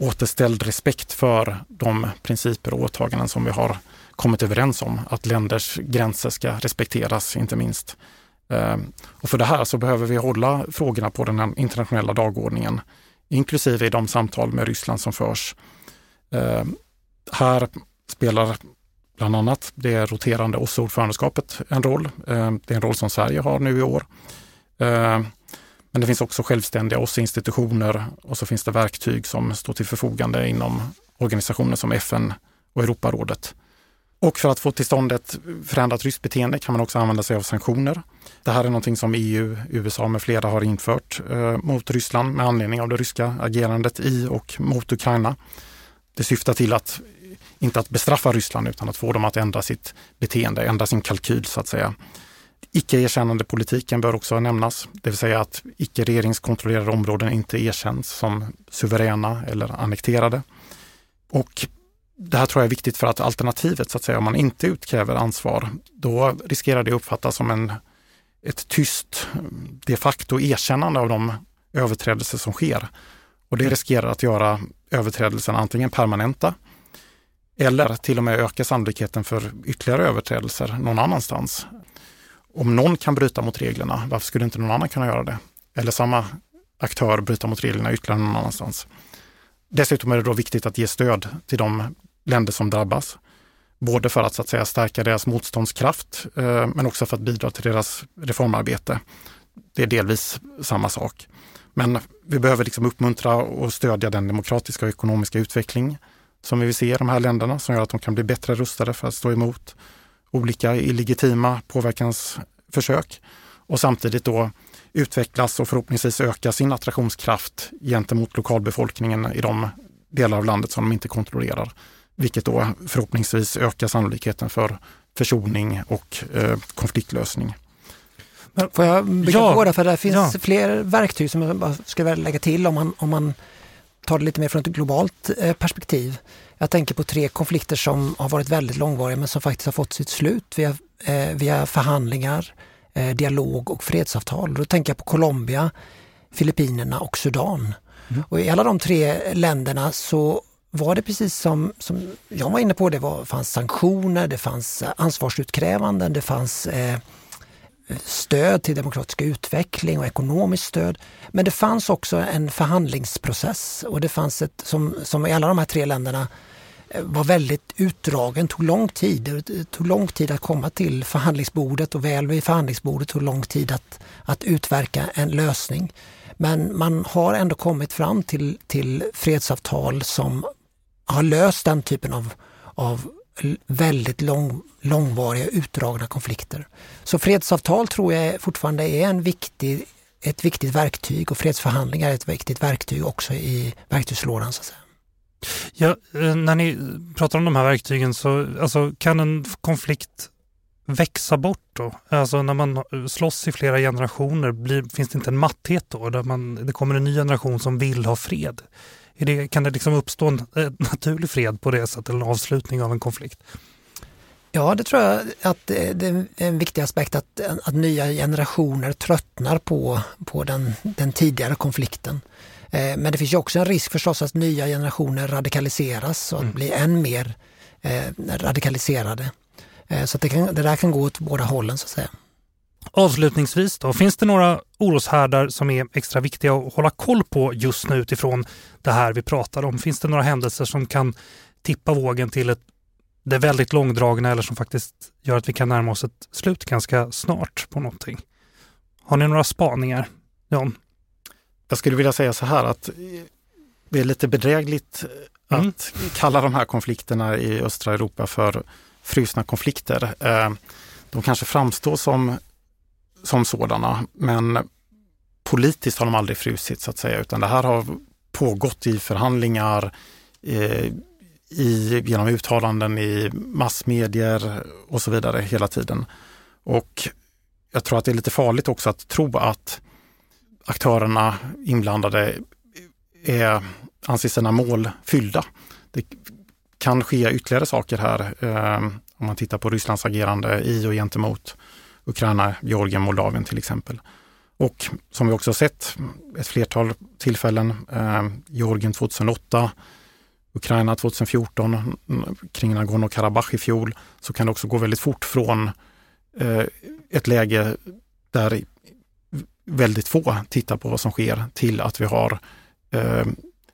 återställd respekt för de principer och åtaganden som vi har kommit överens om. Att länders gränser ska respekteras, inte minst. Ehm, och för det här så behöver vi hålla frågorna på den internationella dagordningen, inklusive i de samtal med Ryssland som förs. Ehm, här spelar bland annat det roterande OSSE-ordförandeskapet en roll. Ehm, det är en roll som Sverige har nu i år. Men det finns också självständiga OSSE-institutioner och så finns det verktyg som står till förfogande inom organisationer som FN och Europarådet. Och för att få till stånd ett förändrat ryskt beteende kan man också använda sig av sanktioner. Det här är någonting som EU, USA med flera har infört eh, mot Ryssland med anledning av det ryska agerandet i och mot Ukraina. Det syftar till att, inte att bestraffa Ryssland utan att få dem att ändra sitt beteende, ändra sin kalkyl så att säga. Icke-erkännande politiken bör också nämnas, det vill säga att icke regeringskontrollerade områden inte erkänns som suveräna eller annekterade. Och det här tror jag är viktigt för att alternativet, så att säga, om man inte utkräver ansvar, då riskerar det uppfattas som en, ett tyst de facto erkännande av de överträdelser som sker. Och det riskerar att göra överträdelserna antingen permanenta eller till och med öka sannolikheten för ytterligare överträdelser någon annanstans. Om någon kan bryta mot reglerna, varför skulle inte någon annan kunna göra det? Eller samma aktör bryta mot reglerna ytterligare någon annanstans. Dessutom är det då viktigt att ge stöd till de länder som drabbas. Både för att, så att säga, stärka deras motståndskraft eh, men också för att bidra till deras reformarbete. Det är delvis samma sak. Men vi behöver liksom uppmuntra och stödja den demokratiska och ekonomiska utveckling som vi vill se i de här länderna som gör att de kan bli bättre rustade för att stå emot olika illegitima påverkansförsök och samtidigt då utvecklas och förhoppningsvis öka sin attraktionskraft gentemot lokalbefolkningen i de delar av landet som de inte kontrollerar vilket då förhoppningsvis ökar sannolikheten för försoning och eh, konfliktlösning. Men får jag bygga ja, på det, för det finns ja. fler verktyg som jag bara ska lägga till om man, om man tar det lite mer från ett globalt eh, perspektiv. Jag tänker på tre konflikter som har varit väldigt långvariga men som faktiskt har fått sitt slut via, eh, via förhandlingar, eh, dialog och fredsavtal. Då tänker jag på Colombia, Filippinerna och Sudan. Mm. Och I alla de tre länderna så var det precis som, som jag var inne på, det var, fanns sanktioner, det fanns ansvarsutkrävanden, det fanns eh, stöd till demokratisk utveckling och ekonomiskt stöd. Men det fanns också en förhandlingsprocess och det fanns ett, som, som i alla de här tre länderna eh, var väldigt utdragen, tog lång tid. Det tog lång tid att komma till förhandlingsbordet och väl vid förhandlingsbordet tog lång tid att, att utverka en lösning. Men man har ändå kommit fram till, till fredsavtal som har löst den typen av, av väldigt lång, långvariga utdragna konflikter. Så fredsavtal tror jag fortfarande är en viktig, ett viktigt verktyg och fredsförhandlingar är ett viktigt verktyg också i verktygslådan. Så att säga. Ja, eh, när ni pratar om de här verktygen så alltså, kan en konflikt växa bort då? Alltså när man slåss i flera generationer, blir, finns det inte en matthet då? Där man, det kommer en ny generation som vill ha fred? Det, kan det liksom uppstå en naturlig fred på det sättet, eller en avslutning av en konflikt? Ja, det tror jag att det är en viktig aspekt att, att nya generationer tröttnar på, på den, den tidigare konflikten. Eh, men det finns ju också en risk förstås att nya generationer radikaliseras och att mm. bli än mer eh, radikaliserade. Eh, så det, kan, det där kan gå åt båda hållen så att säga. Avslutningsvis då, finns det några oroshärdar som är extra viktiga att hålla koll på just nu utifrån det här vi pratar om? Finns det några händelser som kan tippa vågen till ett, det väldigt långdragna eller som faktiskt gör att vi kan närma oss ett slut ganska snart på någonting? Har ni några spaningar? John? Jag skulle vilja säga så här att det är lite bedrägligt mm. att kalla de här konflikterna i östra Europa för frusna konflikter. Eh, de kanske framstår som, som sådana, men politiskt har de aldrig frusit så att säga, utan det här har pågått i förhandlingar, eh, i, genom uttalanden i massmedier och så vidare hela tiden. Och jag tror att det är lite farligt också att tro att aktörerna inblandade är, anser sina mål fyllda. Det kan ske ytterligare saker här eh, om man tittar på Rysslands agerande i och gentemot Ukraina, Georgien, Moldavien till exempel. Och som vi också sett ett flertal tillfällen, eh, Georgien 2008, Ukraina 2014, kring Nagorno-Karabach i fjol, så kan det också gå väldigt fort från eh, ett läge där väldigt få tittar på vad som sker till att vi har eh,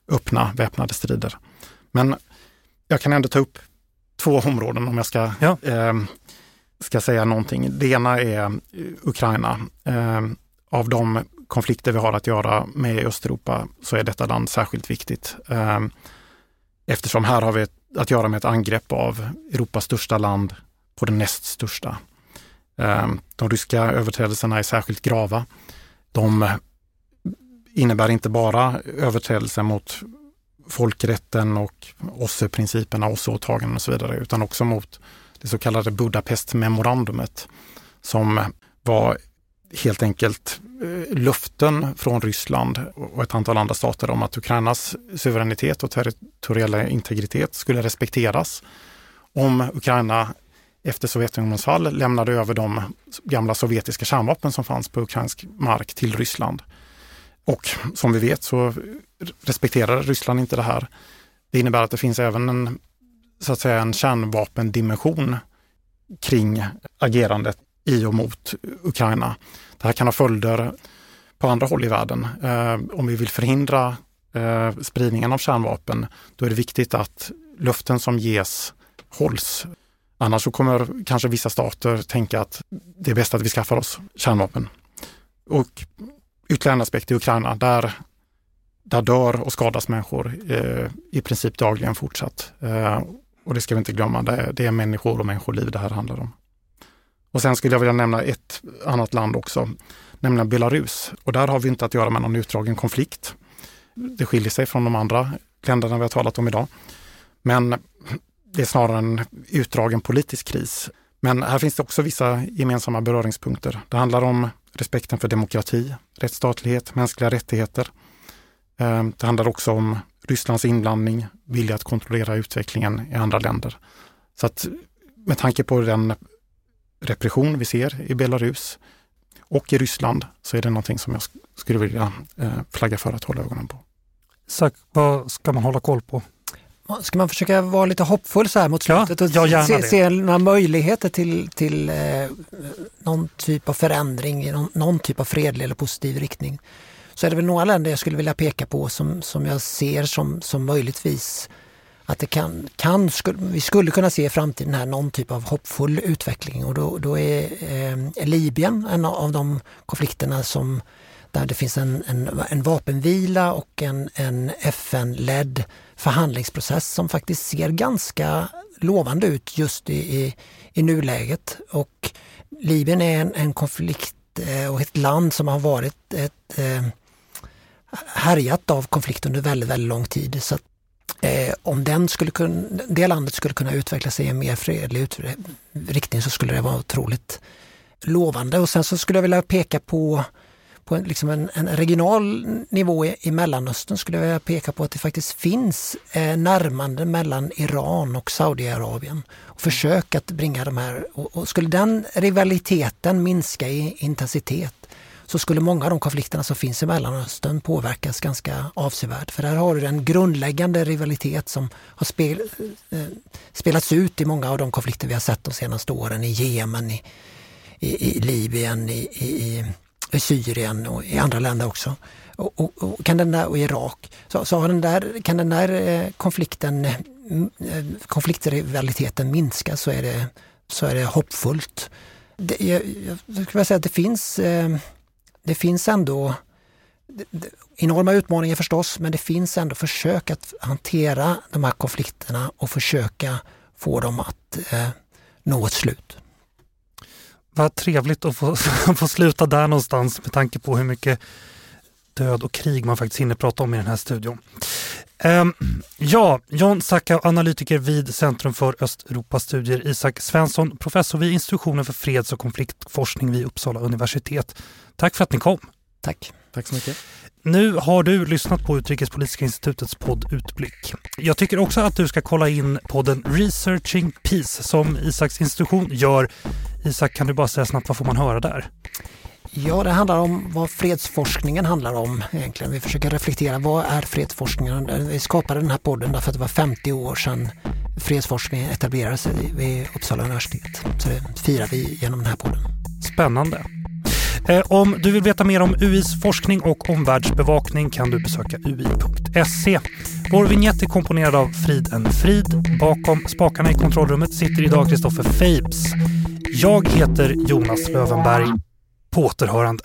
öppna väpnade strider. Men jag kan ändå ta upp två områden om jag ska, ja. eh, ska säga någonting. Det ena är eh, Ukraina. Eh, av de konflikter vi har att göra med i Östeuropa så är detta land särskilt viktigt. Eh, eftersom här har vi att göra med ett angrepp av Europas största land på det näst största. Eh, de ryska överträdelserna är särskilt grava. De innebär inte bara överträdelser mot folkrätten och OSSE-principerna, OSSE-åtaganden och så vidare, utan också mot det så kallade Budapest-memorandumet som var helt enkelt eh, löften från Ryssland och ett antal andra stater om att Ukrainas suveränitet och territoriella integritet skulle respekteras om Ukraina efter Sovjetunionens fall lämnade över de gamla sovjetiska kärnvapen som fanns på ukrainsk mark till Ryssland. Och som vi vet så respekterar Ryssland inte det här. Det innebär att det finns även en, så att säga, en kärnvapendimension kring agerandet i och mot Ukraina. Det här kan ha följder på andra håll i världen. Eh, om vi vill förhindra eh, spridningen av kärnvapen, då är det viktigt att löften som ges hålls. Annars så kommer kanske vissa stater tänka att det är bäst att vi skaffar oss kärnvapen. Och ytterligare en aspekt i Ukraina, där, där dör och skadas människor eh, i princip dagligen fortsatt. Eh, och det ska vi inte glömma, det är, det är människor och människoliv det här handlar om. Och sen skulle jag vilja nämna ett annat land också, nämligen Belarus. Och där har vi inte att göra med någon utdragen konflikt. Det skiljer sig från de andra länderna vi har talat om idag. Men det är snarare en utdragen politisk kris. Men här finns det också vissa gemensamma beröringspunkter. Det handlar om respekten för demokrati, rättsstatlighet, mänskliga rättigheter. Ehm, det handlar också om Rysslands inblandning, vilja att kontrollera utvecklingen i andra länder. Så att med tanke på den repression vi ser i Belarus och i Ryssland så är det någonting som jag skulle vilja eh, flagga för att hålla ögonen på. Så vad ska man hålla koll på? Ska man försöka vara lite hoppfull så här mot slutet ja, och se, se, några möjligheter till, till eh, någon typ av förändring, någon, någon, typ av fredlig eller positiv riktning. Så är det väl några länder jag skulle vilja peka på som, som jag ser som, som möjligtvis att det kan, kan skulle, vi skulle kunna se i framtiden här någon typ av hoppfull utveckling och då, då är eh, Libyen en av de konflikterna som där det finns en, en, en vapenvila och en, en FN-ledd förhandlingsprocess som faktiskt ser ganska lovande ut just i, i, i nuläget. Och Libyen är en, en konflikt eh, och ett land som har varit ett eh, härjat av konflikt under väldigt, väldigt lång tid. Så att, eh, om den skulle kunna, det landet skulle kunna utveckla sig i en mer fredlig riktning så skulle det vara otroligt lovande. Och sen så skulle jag vilja peka på på en, liksom en, en regional nivå i, i, Mellanöstern skulle jag vilja peka på att det faktiskt finns eh, närmande mellan Iran och Saudiarabien. Och försök att bringa de här, och, och, skulle den rivaliteten minska i intensitet så skulle många av de konflikterna som finns i Mellanöstern påverkas ganska avsevärt. För där har du en grundläggande rivalitet som har spel, eh, spelats ut i många av de konflikter vi har sett de senaste åren i Jemen, i, i, i Libyen, i, i, i, Syrien och i andra länder också. Och, och, och kan den där, och Irak. Så, så har den där, kan den där eh, konflikten, eh, eh, konfliktrivaliteten minska så är det, så är det hoppfullt. Det, jag, jag skulle säga att det finns, eh, det finns ändå enorma utmaningar förstås, men det finns ändå försök att hantera de här konflikterna och försöka få dem att eh, nå ett slut. Vad trevligt att få, få sluta där någonstans med tanke på hur mycket död och krig man faktiskt hinner prata om i den här studion. Um, ja, John Sacka, analytiker vid Centrum för Östeuropastudier, Isak Svensson, professor vid institutionen för freds och konfliktforskning vid Uppsala universitet. Tack för att ni kom. Tack. Tack så mycket. Nu har du lyssnat på Utrikespolitiska institutets podd Utblick. Jag tycker också att du ska kolla in podden Researching Peace som Isaks institution gör. Isak, kan du bara säga snabbt vad får man höra där? Ja, det handlar om vad fredsforskningen handlar om egentligen. Vi försöker reflektera, vad är fredsforskningen? Vi skapade den här podden därför att det var 50 år sedan fredsforskningen etablerades vid Uppsala universitet. Så det firar vi genom den här podden. Spännande. Eh, om du vill veta mer om UIs forskning och omvärldsbevakning kan du besöka ui.se. Vår vignett är komponerad av Frid en Frid. Bakom spakarna i kontrollrummet sitter idag Kristoffer Fabes. Jag heter Jonas Lövenberg. På återhörande.